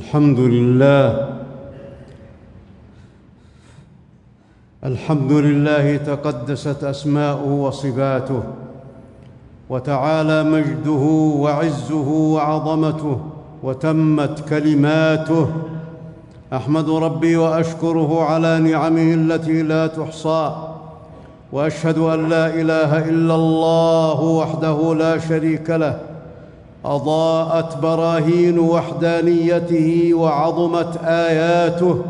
الحمد لله الحمد لله تقدست أسماؤه وصفاته وتعالى مجده وعزه وعظمته وتمت كلماته. أحمد ربي وأشكره على نعمه التي لا تحصى وأشهد أن لا إله إلا الله وحده لا شريك له أضاءت براهين وحدانيته وعظمت آياته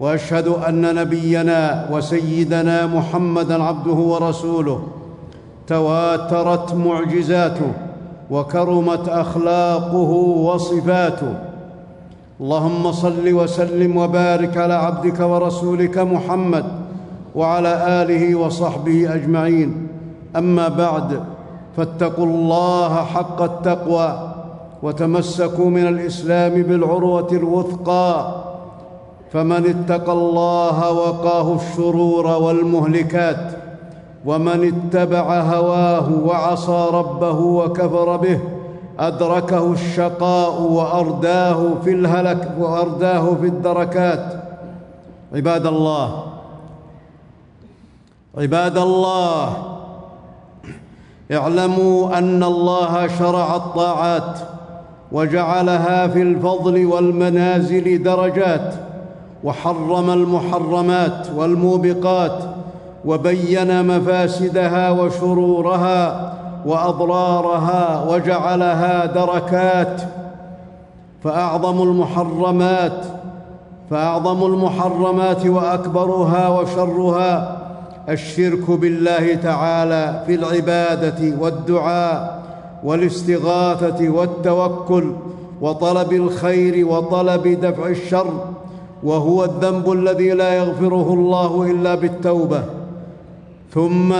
وأشهد أن نبينا وسيدنا محمدا عبده ورسوله تواترت معجزاته وكرمت أخلاقه وصفاته. اللهم صل وسلم وبارك على عبدك ورسولك محمد وعلى آله وصحبه أجمعين. أما بعد فاتقوا الله حق التقوى وتمسكوا من الإسلام بالعروة الوثقى. فمن اتقى الله وقاه الشرور والمهلكات ومن اتبع هواه وعصى ربه وكفر به أدركه الشقاء وأرداه في الهلك وأرداه في الدركات. عباد الله عباد الله اعلموا أن الله شرع الطاعات وجعلها في الفضل والمنازل درجات وحرم المحرمات والموبقات وبين مفاسدها وشرورها وأضرارها وجعلها دركات فأعظم المحرمات فأعظم المحرمات وأكبرها وشرها الشرك بالله تعالى في العبادة والدعاء والاستغاثة والتوكل وطلب الخير وطلب دفع الشر وهو الذنب الذي لا يغفره الله إلا بالتوبة. ثم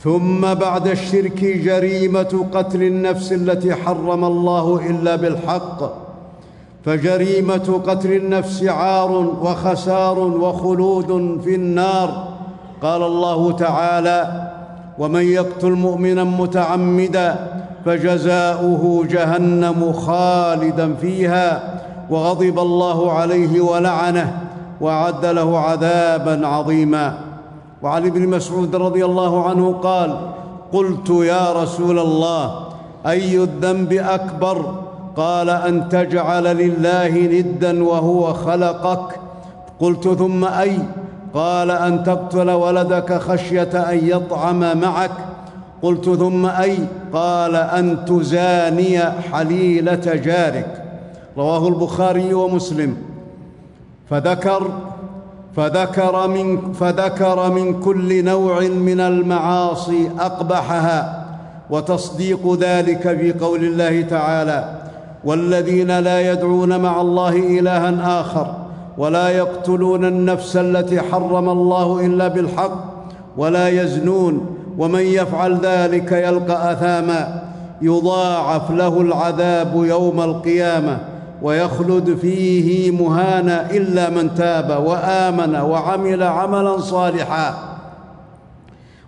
ثم بعد الشرك جريمة قتل النفس التي حرم الله إلا بالحق. فجريمة قتل النفس عار وخسار وخلود في النار. قال الله تعالى ومن يقتل مؤمنا متعمدا فجزاؤه جهنم خالدا فيها وغضب الله عليه ولعنه وأعد له عذابا عظيما. وعن ابن مسعود رضي الله عنه قال قلت يا رسول الله أي الذنب أكبر؟ قال أن تجعل لله ندا وهو خلقك. قلت ثم أي؟ قال أن تقتل ولدك خشية أن يطعم معك. قلت ثم أي؟ قال أن تزاني حليلة جارك. رواه البخاري ومسلم. فذكر فذكر من فذكر من كل نوع من المعاصي أقبحها. وتصديق ذلك في قول الله تعالى والذين لا يدعون مع الله إلها آخر ولا يقتلون النفس التي حرم الله إلا بالحق ولا يزنون ومن يفعل ذلك يلقى أثاما يضاعف له العذاب يوم القيامة ويخلد فيه مهانا إلا من تاب وآمن وعمل عملا صالحا.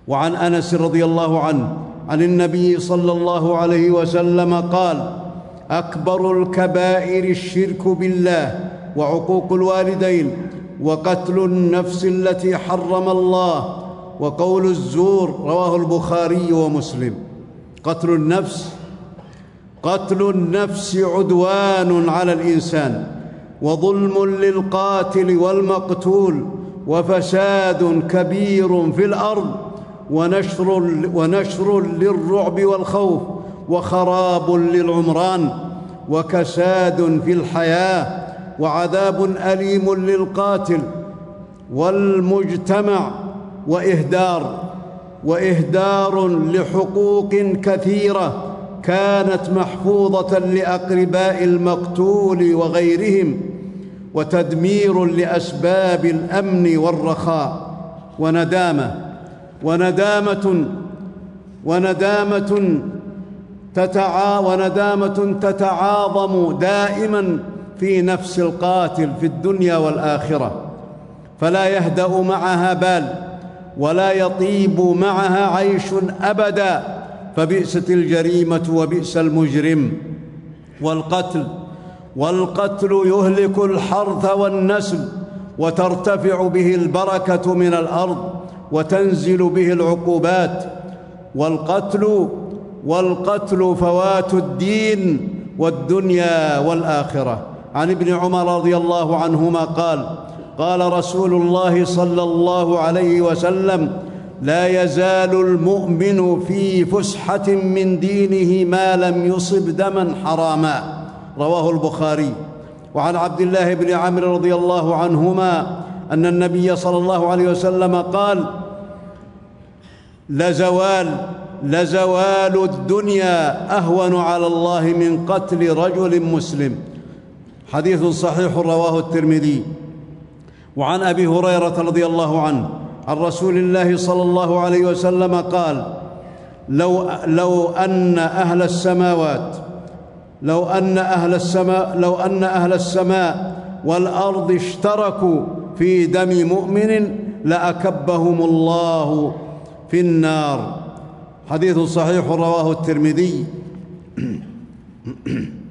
وعن أنس رضي الله عنه عن النبي صلى الله عليه وسلم قال أكبر الكبائر الشرك بالله وعقوق الوالدين وقتل النفس التي حرم الله وقول الزور رواه البخاري ومسلم. قتل النفس قتل النفس عدوان على الإنسان وظلم للقاتل والمقتول وفساد كبير في الأرض ونشر ونشر للرعب والخوف وخراب للعمران وكساد في الحياة وعذاب أليم للقاتل والمجتمع وإهدار وإهدار لحقوق كثيرة كانت محفوظة لأقرباء المقتول وغيرهم وتدمير لأسباب الأمن والرخاء. وندامة وندامة وندامة تتعا وندامة تتعاظم دائما في نفس القاتل في الدنيا والآخرة فلا يهدأ معها بال ولا يطيب معها عيش أبدا فبئست الجريمة وبئس المجرم. والقتل والقتل يهلك الحرث والنسل وترتفع به البركة من الأرض وتنزل به العقوبات. والقتل والقتل فوات الدين والدنيا والآخرة. عن ابن عمر رضي الله عنهما قال قال رسول الله صلى الله عليه وسلم لا يزال المؤمن في فسحة من دينه ما لم يصب دما حراما. رواه البخاري. وعن عبد الله بن عمرو رضي الله عنهما أن النبي صلى الله عليه وسلم قال لزوال لزوال الدنيا أهون على الله من قتل رجل مسلم. حديث صحيح رواه الترمذي. وعن أبي هريرة رضي الله عنه عن رسول الله صلى الله عليه وسلم قال لو لو أن أهل السماوات لو أن أهل السماء لو أن أهل السماء والأرض اشتركوا في دم مؤمن لأكبهم الله في النار. حديث صحيح رواه الترمذي.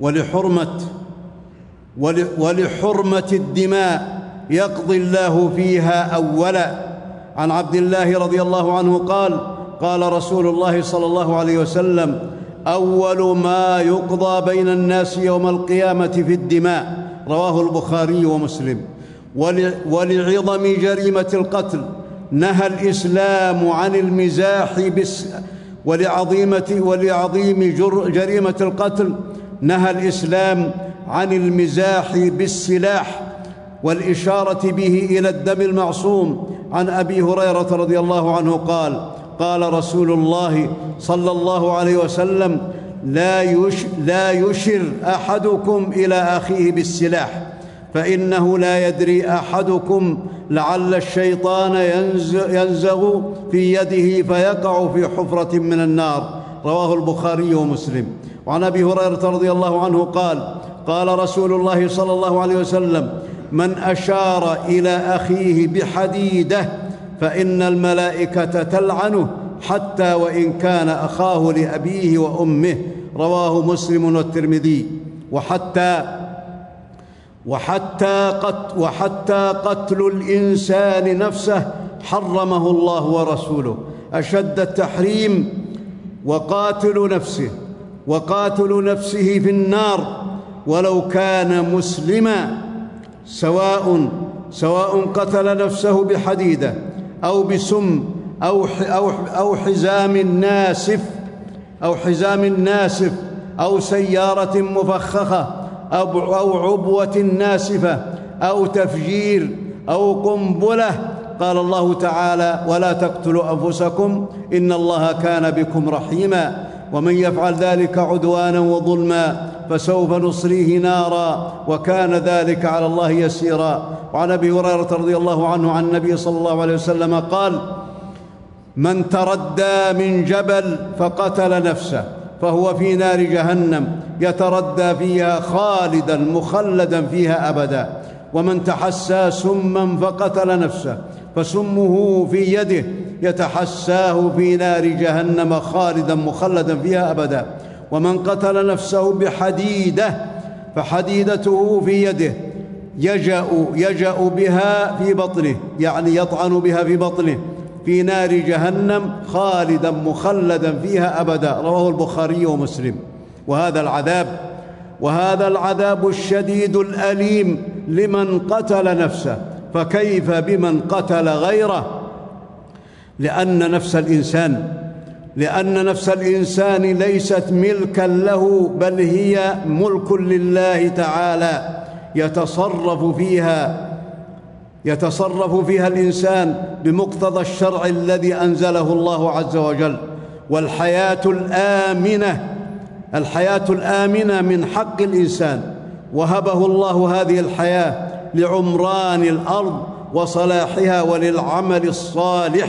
ولحرمة ولحرمة الدماء يقضي الله فيها أولا. عن عبد الله رضي الله عنه قال قال رسول الله صلى الله عليه وسلم أول ما يقضى بين الناس يوم القيامة في الدماء. رواه البخاري ومسلم. ولعظم جريمة القتل. نهى الإسلام عن المزاح بس ولعظيمه ولعظيم جريمة القتل. نهى الإسلام عن المزاح بالسلاح والإشارة به إلى الدم المعصوم. عن أبي هريرة رضي الله عنه قال قال رسول الله صلى الله عليه وسلم لا, يش لا يشر أحدكم إلى أخيه بالسلاح فإنه لا يدري أحدكم لعل الشيطان ينزغ في يده فيقع في حفرة من النار. رواه البخاري ومسلم. وعن أبي هريرة رضي الله عنه قال قال رسول الله صلى الله عليه وسلم من أشار إلى أخيه بحديده فإن الملائكة تلعنه حتى وإن كان أخاه لأبيه وأمه. رواه مسلم والترمذي. وحتى وحتى قتل, وحتى قتل الإنسان نفسه حرمه الله ورسوله. أشد التحريم وقاتل نفسه. وقاتل نفسه في النار ولو كان مسلما سواء سواء قتل نفسه بحديدة أو بسم أو أو أو حزام ناسف أو حزام ناسف أو سيارة مفخخة أو أو عبوة ناسفة أو تفجير أو قنبلة. قال الله تعالى ولا تقتلوا أنفسكم إن الله كان بكم رحيما. ومن يفعل ذلك عدوانا وظلما فسوف نصليه نارا وكان ذلك على الله يسيرا. وعن أبي هريرة رضي الله عنه عن النبي صلى الله عليه وسلم قال من تردى من جبل فقتل نفسه فهو في نار جهنم يتردى فيها خالدا مخلدا فيها أبدا. ومن تحسى سما فقتل نفسه فسمه في يده يتحساه في نار جهنم خالدا مخلدا فيها أبدا. ومن قتل نفسه بحديده فحديدته في يده يجأ يجأ بها في بطنه يعني يطعن بها في بطنه في نار جهنم خالدا مخلدا فيها أبدا. رواه البخاري ومسلم. وهذا العذاب وهذا العذاب الشديد الأليم لمن قتل نفسه. فكيف بمن قتل غيره؟ لأن نفس الإنسان لأن نفس الإنسان ليست ملكا له بل هي ملك لله تعالى يتصرف فيها يتصرف فيها الإنسان بمقتضى الشرع الذي أنزله الله عز وجل. والحياة الآمنة الحياة الآمنة من حق الإنسان. وهبه الله هذه الحياة لعمران الأرض وصلاحها وللعمل الصالح.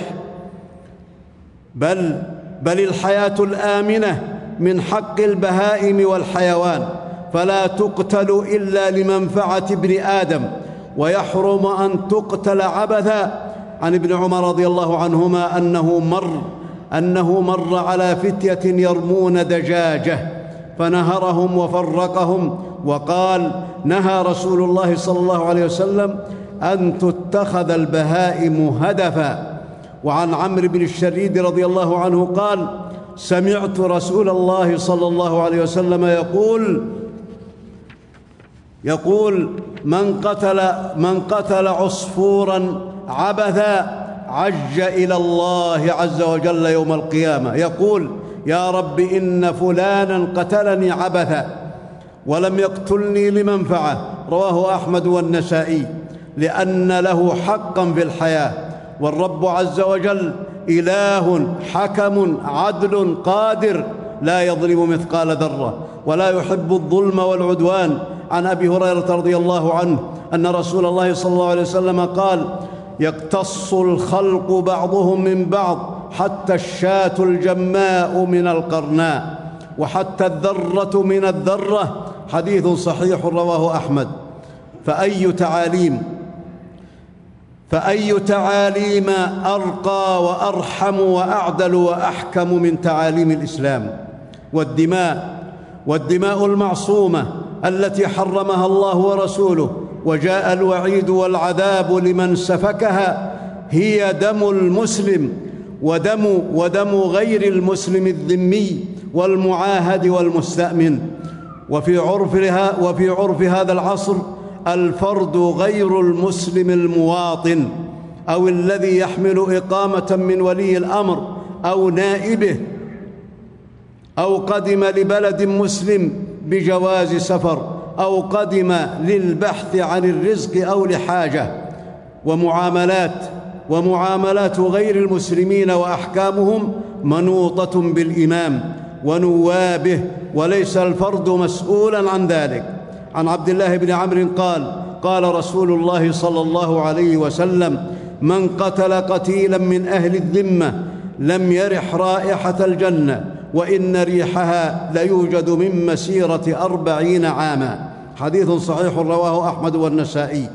بل بل الحياة الآمنة من حق البهائم والحيوان فلا تقتل إلا لمنفعة ابن آدم ويحرم أن تقتل عبثا. عن ابن عمر رضي الله عنهما أنه مر أنه مر على فتية يرمون دجاجة فنهرهم وفرقهم وقال نهى رسول الله صلى الله عليه وسلم أن تتخذ البهائم هدفا. وعن عمرو بن الشريد رضي الله عنه قال سمعت رسول الله صلى الله عليه وسلم يقول يقول من قتل من قتل عصفورا عبثا عج إلى الله عز وجل يوم القيامة. يقول يا رب إن فلانا قتلني عبثا ولم يقتلني لمنفعة. رواه أحمد والنسائي. لأن له حقا في الحياة. والرب عز وجل إله حكم عدل قادر لا يظلم مثقال ذرة ولا يحب الظلم والعدوان. عن أبي هريرة رضي الله عنه أن رسول الله صلى الله عليه وسلم قال يقتص الخلق بعضهم من بعض حتى الشاة الجماء من القرناء وحتى الذرة من الذرة حديث صحيح رواه أحمد. فأي تعاليم؟ فأي تعاليم أرقى وأرحم وأعدل وأحكم من تعاليم الإسلام والدماء والدماء المعصومة التي حرمها الله ورسوله وجاء الوعيد والعذاب لمن سفكها هي دم المسلم ودم ودم غير المسلم الذمي والمعاهد والمستأمن. وفي عرفها وفي عرف هذا العصر الفرد غير المسلم المواطن أو الذي يحمل إقامة من ولي الأمر أو نائبه أو قدم لبلد مسلم بجواز سفر أو قدم للبحث عن الرزق أو لحاجة. ومعاملات ومعاملات غير المسلمين وأحكامهم منوطة بالإمام ونوابه وليس الفرد مسؤولا عن ذلك. عن عبد الله بن عمرو قال قال رسول الله صلى الله عليه وسلم من قتل قتيلا من أهل الذمة لم يرح رائحة الجنة وإن ريحها ليوجد من مسيرة أربعين عاما. حديث صحيح رواه أحمد والنسائي.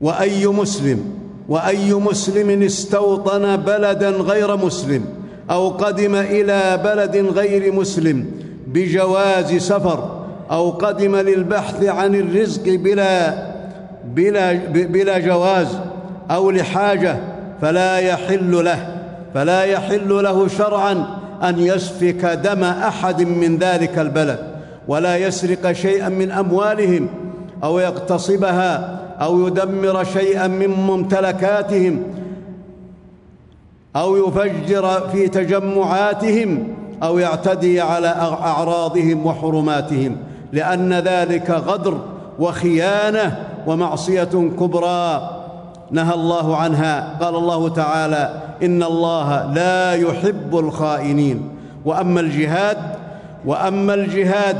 وأي مسلم وأي مسلم استوطن بلدا غير مسلم أو قدم إلى بلد غير مسلم بجواز سفر أو قدم للبحث عن الرزق بلا بلا بلا جواز أو لحاجة فلا يحل له فلا يحل له شرعا أن يسفك دم أحد من ذلك البلد ولا يسرق شيئا من أموالهم أو يغتصبها أو يدمر شيئا من ممتلكاتهم أو يفجر في تجمعاتهم أو يعتدي على أعراضهم وحرماتهم لأن ذلك غدر وخيانة ومعصية كبرى. نهى الله عنها. قال الله تعالى إن الله لا يحب الخائنين. وأما الجهاد وأما الجهاد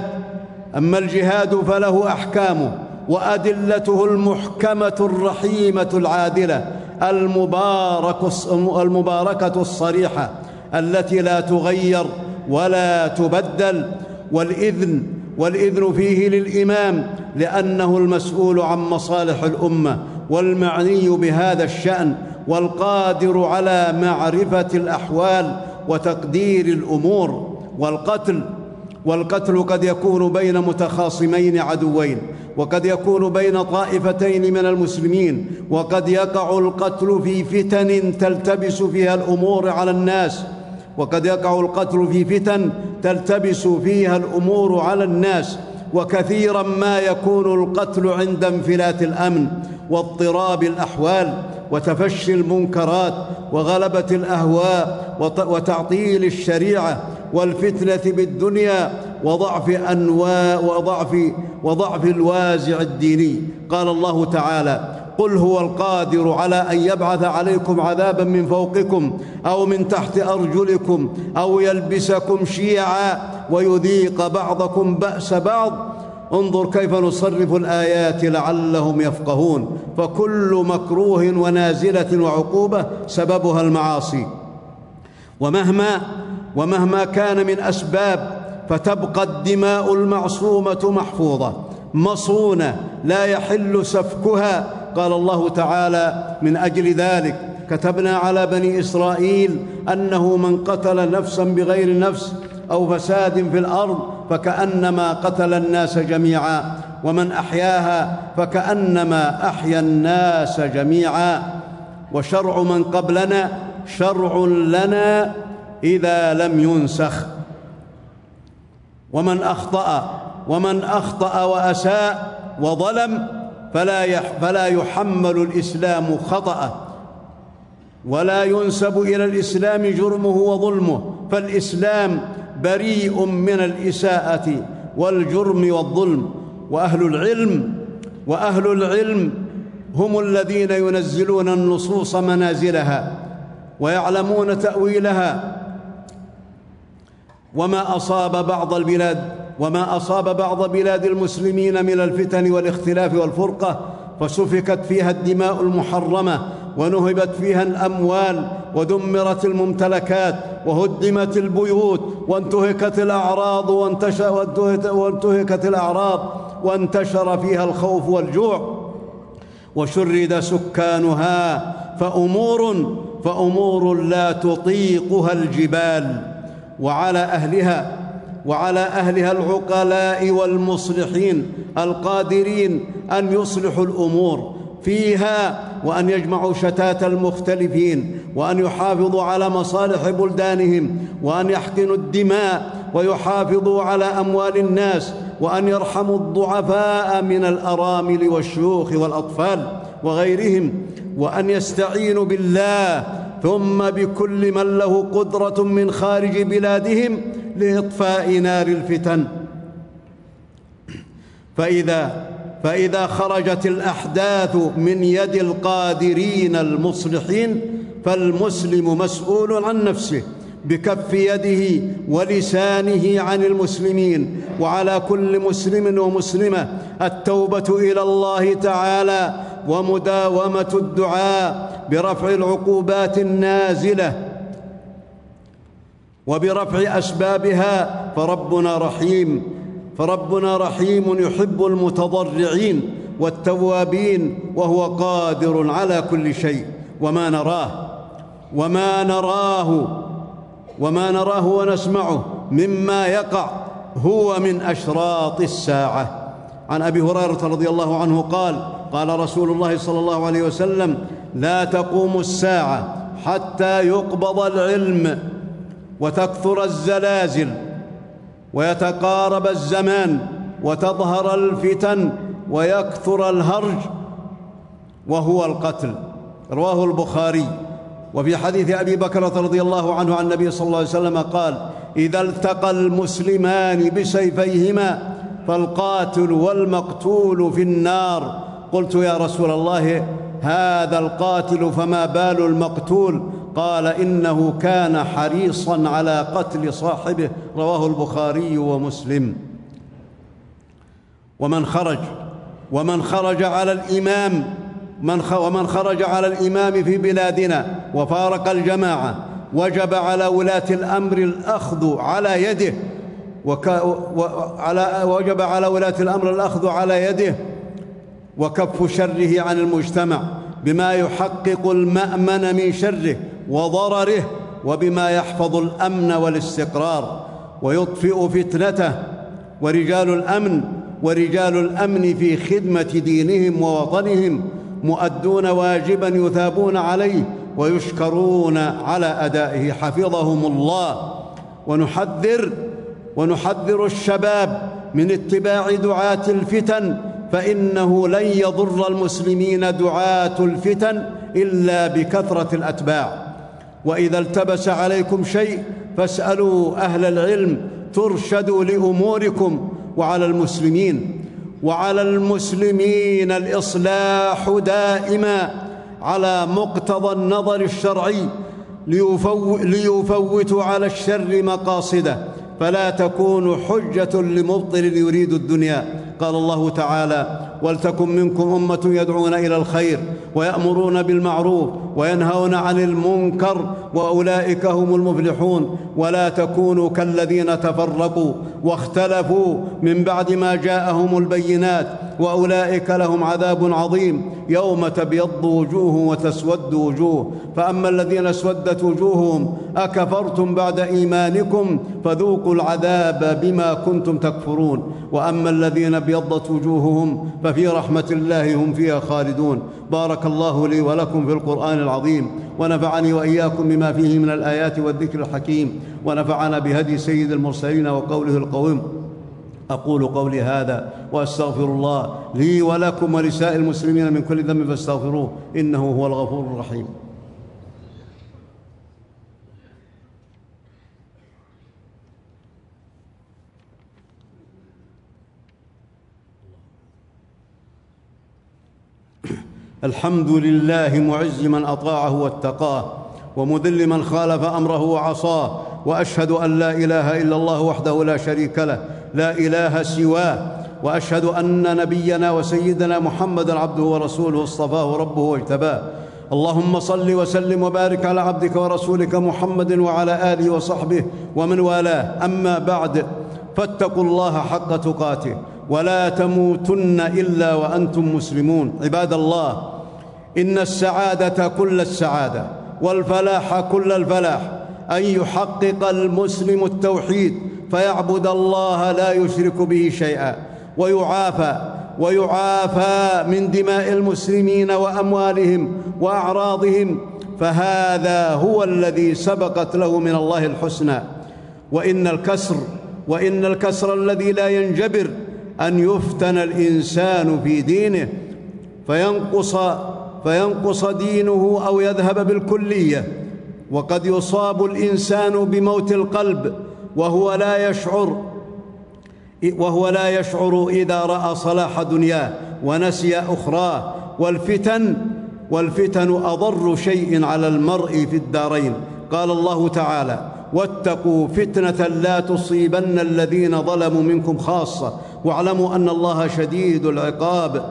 أما الجهاد فله أحكامه وأدلته المحكمة الرحيمة العادلة. المبارك المباركة الصريحة التي لا تغير ولا تبدل والاذن والإذن فيه للإمام لأنه المسؤول عن مصالح الأمة والمعني بهذا الشأن والقادر على معرفة الأحوال وتقدير الأمور والقتل والقتل قد يكون بين متخاصمين عدوين. وقد يكون بين طائفتين من المسلمين وقد يقع القتل في فتن تلتبس فيها الأمور على الناس. وقد يقع القتل في فتن تلتبس فيها الأمور على الناس. وكثيرا ما يكون القتل عند انفلات الأمن واضطراب الأحوال وتفشي المنكرات وغلبة الأهواء وتعطيل الشريعة والفتنة بالدنيا وضعف انواع وضعف وضعف الوازع الديني. قال الله تعالى قل هو القادر على أن يبعث عليكم عذابا من فوقكم أو من تحت أرجلكم أو يلبسكم شيعا ويذيق بعضكم بأس بعض. انظر كيف نصرف الآيات لعلهم يفقهون. فكل مكروه ونازلة وعقوبة سببها المعاصي. ومهما ومهما كان من أسباب فتبقى الدماء المعصومة محفوظة مصونة لا يحل سفكها. قال الله تعالى من أجل ذلك كتبنا على بني إسرائيل أنه من قتل نفسا بغير نفس أو فساد في الأرض فكأنما قتل الناس جميعا ومن أحياها فكأنما أحيا الناس جميعا. وشرع من قبلنا شرع لنا إذا لم ينسخ. ومن أخطأ ومن أخطأ وأساء وظلم فلا فلا يحمل الإسلام خطأه. ولا ينسب إلى الإسلام جرمه وظلمه فالإسلام بريء من الإساءة والجرم والظلم. وأهل العلم وأهل العلم هم الذين ينزلون النصوص منازلها ويعلمون تأويلها وما أصاب بعض البلاد وما أصاب بعض بلاد المسلمين من الفتن والاختلاف والفرقة فسفكت فيها الدماء المحرمة ونهبت فيها الأموال ودمرت الممتلكات وهدمت البيوت وانتهكت الأعراض وانتهكت الأعراض وانتشر فيها الخوف والجوع. وشرد سكانها فامور فأمور لا تطيقها الجبال. وعلى أهلها وعلى أهلها العقلاء والمصلحين القادرين أن يصلحوا الأمور فيها وأن يجمعوا شتات المختلفين وأن يحافظوا على مصالح بلدانهم وأن يحقنوا الدماء ويحافظوا على أموال الناس وأن يرحموا الضعفاء من الأرامل والشيوخ والأطفال وغيرهم وأن يستعينوا بالله ثم بكل من له قدرة من خارج بلادهم لإطفاء نار الفتن. فإذا فإذا خرجت الأحداث من يد القادرين المصلحين فالمسلم مسؤول عن نفسه. بكف يده ولسانه عن المسلمين وعلى كل مسلم ومسلمة التوبة إلى الله تعالى ومداومة الدعاء برفع العقوبات النازلة وبرفع أسبابها فربنا رحيم فربنا رحيم يحب المتضرعين والتوابين وهو قادر على كل شيء وما نراه وما نراه وما نراه ونسمعه مما يقع هو من أشراط الساعة. عن أبي هريرة رضي الله عنه قال قال رسول الله صلى الله عليه وسلم لا تقوم الساعة حتى يقبض العلم وتكثر الزلازل ويتقارب الزمان وتظهر الفتن ويكثر الهرج وهو القتل. رواه البخاري. وفي حديث أبي بكره رضي الله عنه عن النبي صلى الله عليه وسلم قال إذا التقى المسلمان بسيفيهما فالقاتل والمقتول في النار. قلت يا رسول الله هذا القاتل فما بال المقتول؟ قال إنه كان حريصا على قتل صاحبه. رواه البخاري ومسلم. ومن خرج ومن خرج على الإمام من ومن خرج على الإمام في بلادنا وفارق الجماعة وجب على ولاة الأمر الأخذ على يده وك... وعلى وجب على ولاة الأمر الأخذ على يده وكف شره عن المجتمع بما يحقق المأمن من شره وضرره وبما يحفظ الأمن والاستقرار ويطفئ فتنته ورجال الأمن ورجال الأمن في خدمة دينهم ووطنهم مؤدون واجبا يثابون عليه ويشكرون على أدائه. حفظهم الله. ونحذر ونحذر الشباب من اتباع دعاة الفتن فإنه لن يضر المسلمين دعاة الفتن إلا بكثرة الأتباع. وإذا التبس عليكم شيء فاسألوا أهل العلم ترشدوا لأموركم وعلى المسلمين. وعلى المسلمين الإصلاح دائما على مقتضى النظر الشرعي ليفوتوا على الشر مقاصده. فلا تكونوا حجة لمبطل يريد الدنيا. قال الله تعالى ولتكن منكم أمة يدعون إلى الخير ويأمرون بالمعروف وينهون عن المنكر وأولئك هم المفلحون ولا تكونوا كالذين تفرقوا واختلفوا من بعد ما جاءهم البينات وأولئك لهم عذاب عظيم. يوم تبيض وجوه وتسود وجوه. فأما الذين اسودت وجوههم أكفرتم بعد إيمانكم فذوقوا العذاب بما كنتم تكفرون. وأما الذين ابيضت وجوههم ففي رحمة الله هم فيها خالدون. بارك الله لي ولكم في القرآن العظيم. ونفعني وإياكم بما فيه من الآيات والذكر الحكيم. ونفعنا بهدي سيد المرسلين وقوله القويم. أقول قولي هذا وأستغفر الله لي ولكم ولسائر المسلمين من كل ذنب فاستغفروه إنه هو الغفور الرحيم. الحمد لله معز من أطاعه واتقاه ومذل من خالف أمره وعصاه وأشهد أن لا إله إلا الله وحده لا شريك له لا إله سواه وأشهد أن نبينا وسيدنا محمدا عبده ورسوله اصطفاه ربه واجتباه اللهم صل وسلم وبارك على عبدك ورسولك محمد وعلى آله وصحبه ومن والاه. أما بعد فاتقوا الله حق تقاته ولا تموتن إلا وأنتم مسلمون. عباد الله إن السعادة كل السعادة والفلاح كل الفلاح. أن يحقق المسلم التوحيد فيعبد الله لا يشرك به شيئا. ويعافى ويعافى من دماء المسلمين وأموالهم وأعراضهم. فهذا هو الذي سبقت له من الله الحسنى. وإن الكسر وإن الكسر الذي لا ينجبر أن يفتن الإنسان في دينه فينقص فينقص دينه أو يذهب بالكلية. وقد يصاب الإنسان بموت القلب وهو لا يشعر وهو لا يشعر إذا رأى صلاح دنياه ونسي أخراه. والفتن والفتن أضر شيء على المرء في الدارين. قال الله تعالى واتقوا فتنة لا تصيبن الذين ظلموا منكم خاصة. واعلموا أن الله شديد العقاب.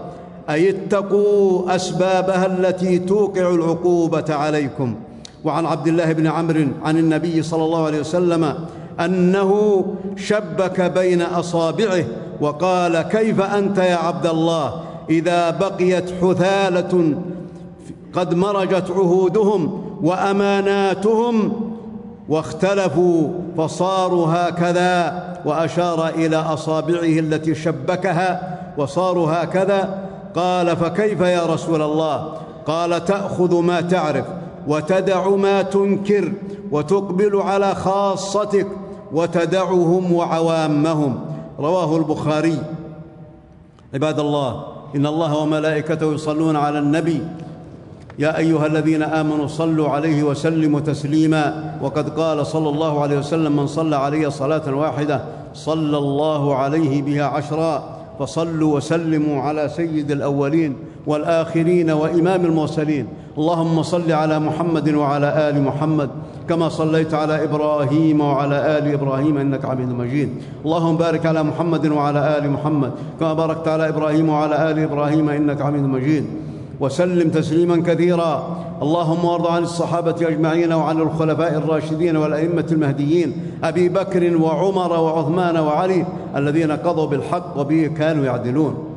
أي اتقوا أسبابها التي توقع العقوبة عليكم. وعن عبد الله بن عمرو عن النبي صلى الله عليه وسلم أنه شبك بين أصابعه وقال كيف أنت يا عبد الله؟ إذا بقيت حثالة قد مرجت عهودهم وأماناتهم واختلفوا فصاروا هكذا وأشار إلى أصابعه التي شبكها وصاروا هكذا. قال فكيف يا رسول الله؟ قال تأخذ ما تعرف. وتدع ما تنكر وتقبل على خاصتك وتدعهم وعوامهم. رواه البخاري. عباد الله إن الله وملائكته يصلون على النبي. يا أيها الذين آمنوا صلوا عليه وسلموا تسليما. وقد قال صلى الله عليه وسلم من صلى علي صلاة واحدة صلى الله عليه بها عشرا فصلوا وسلموا على سيد الأولين والآخرين وإمام المرسلين. اللهم صل على محمد وعلى آل محمد كما صليت على إبراهيم وعلى آل إبراهيم إنك حميد مجيد. اللهم بارك على محمد وعلى آل محمد كما باركت على إبراهيم وعلى آل إبراهيم إنك حميد مجيد. وسلم تسليما كثيرا. اللهم وارض عن الصحابة أجمعين وعن الخلفاء الراشدين والأئمة المهديين أبي بكر وعمر وعثمان وعلي الذين قضوا بالحق وبه كانوا يعدلون.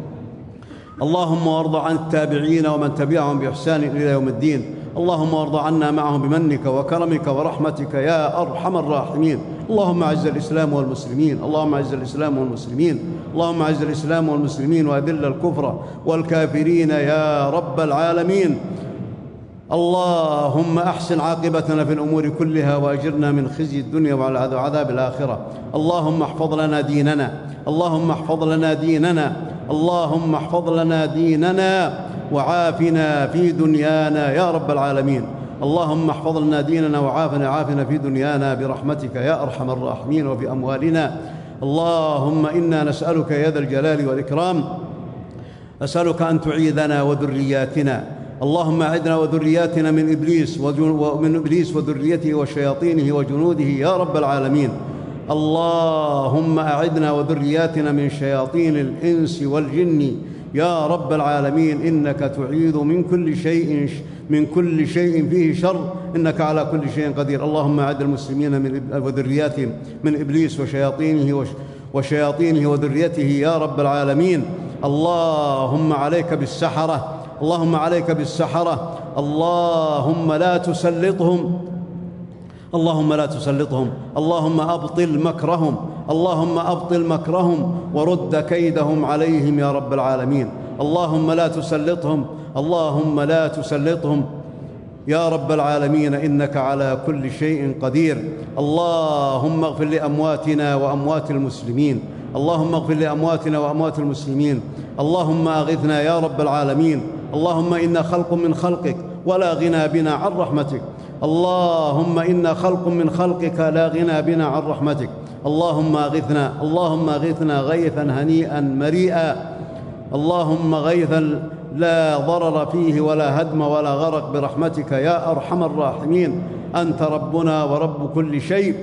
اللهم وارض عن التابعين ومن تبعهم بإحسان إلى يوم الدين. اللهم وارض عنا معهم بمنك وكرمك ورحمتك يا أرحم الراحمين. اللهم أعز الإسلام والمسلمين. اللهم أعز الإسلام والمسلمين. اللهم أعز الإسلام والمسلمين وأذل الكفر والكافرين يا رب العالمين. اللهم أحسن عاقبتنا في الأمور كلها وأجرنا من خزي الدنيا وعذاب الآخرة. اللهم احفظ لنا ديننا. اللهم احفظ لنا ديننا. اللهم احفظ لنا ديننا وعافنا في دنيانا يا رب العالمين. اللهم احفظ لنا ديننا وعافنا عافنا في دنيانا برحمتك يا أرحم الراحمين وفي أموالنا. اللهم إنا نسألك يا ذا الجلال والإكرام. نسالك أن تعيذنا وذرياتنا. اللهم اعدنا وذرياتنا من إبليس ومن إبليس وذريته وشياطينه وجنوده يا رب العالمين. اللهم أعدنا وذرياتنا من شياطين الإنس والجن. يا رب العالمين إنك تعيذ من كل شيء من كل شيء فيه شر. إنك على كل شيء قدير. اللهم أعد المسلمين من وذرياتهم من إبليس وشياطينه وشياطينه وذريته. يا رب العالمين اللهم عليك بالسحرة اللهم عليك بالسحرة اللهم لا تسلطهم. اللهم لا تسلطهم اللهم أبطل مكرهم اللهم أبطل مكرهم ورد كيدهم عليهم يا رب العالمين. اللهم لا تسلطهم اللهم لا تسلطهم يا رب العالمين إنك على كل شيء قدير. اللهم اغفر لأمواتنا وأموات المسلمين اللهم اغفر لأمواتنا وأموات المسلمين. اللهم أغثنا يا رب العالمين. اللهم أنا خلق من خلقك ولا غنى بنا عن رحمتك. اللهم أنا خلق من خلقك لا غنى بنا عن رحمتك. اللهم أغثنا اللهم أغثنا غيثا هنيئا مريئا. اللهم غيثا لا ضرر فيه ولا هدم ولا غرق برحمتك يا أرحم الراحمين. أنت ربنا ورب كل شيء.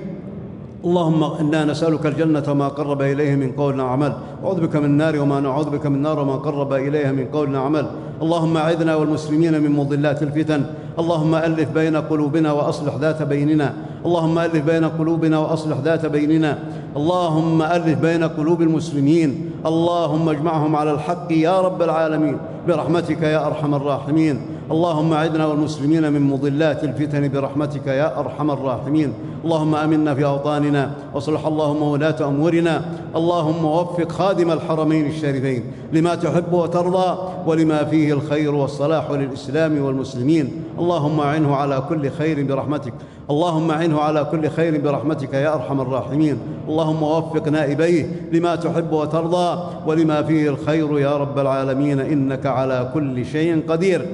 اللهم إنا نسألك الجنة وما قرب إليه من قول وعمل. أعوذ بك من النار وما نعوذ بك من النار وما قرب اليها من قول وعمل. اللهم أعذنا والمسلمين من مضلات الفتن. اللهم ألف بين قلوبنا وأصلح ذات بيننا. اللهم ألف بين قلوبنا وأصلح ذات بيننا. اللهم ألف بين قلوب المسلمين. اللهم اجمعهم على الحق يا رب العالمين. برحمتك يا أرحم الراحمين. اللهم اعذنا والمسلمين من مضلات الفتن برحمتك يا أرحم الراحمين. اللهم آمنا في أوطاننا واصلح اللهم ولاة أمورنا. اللهم وفق خادم الحرمين الشريفين لما تحب وترضى ولما فيه الخير والصلاح للإسلام والمسلمين. اللهم أعنه على كل خير برحمتك. اللهم أعنه على كل خير برحمتك يا أرحم الراحمين. اللهم وفق نائبيه لما تحب وترضى ولما فيه الخير يا رب العالمين. إنك على كل شيء قدير.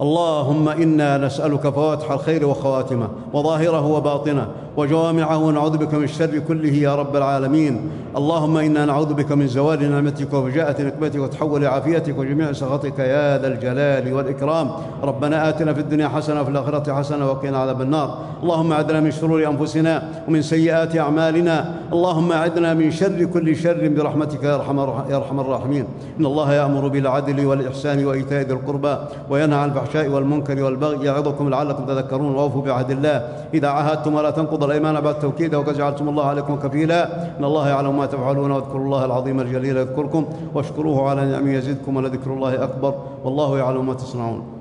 اللهم إنا نسألك فواتح الخير وخواتمه وظاهره وباطنه وجوامعه ونعوذ بك من الشر كله يا رب العالمين. اللهم إنا نعوذ بك من زوال نعمتك وفجاءة نقمتك وتحول عافيتك وجميع سخطك يا ذا الجلال والإكرام. ربنا آتنا في الدنيا حسنة وفي الآخرة حسنة وقنا عذاب النار. اللهم أعذنا من شرور أنفسنا ومن سيئات أعمالنا. اللهم أعذنا من شر كل شر برحمتك يا أرحم الراحمين. إن الله يأمر بالعدل والإحسان وإيتاء ذي القربى وينهى عن الفحشاء والمنكر والبغي يعظكم لعلكم تذكرون. وأوفوا بعهد الله. إذا عاهدتم ولا تنقضوا الايمان بعد التوكيد وقد جعلتم الله عليكم كفيلا. إن الله يعلم ما تفعلون واذكروا الله العظيم الجليل يذكركم واشكروه على نعمه يزدكم ولذكر الله أكبر. والله يعلم ما تصنعون.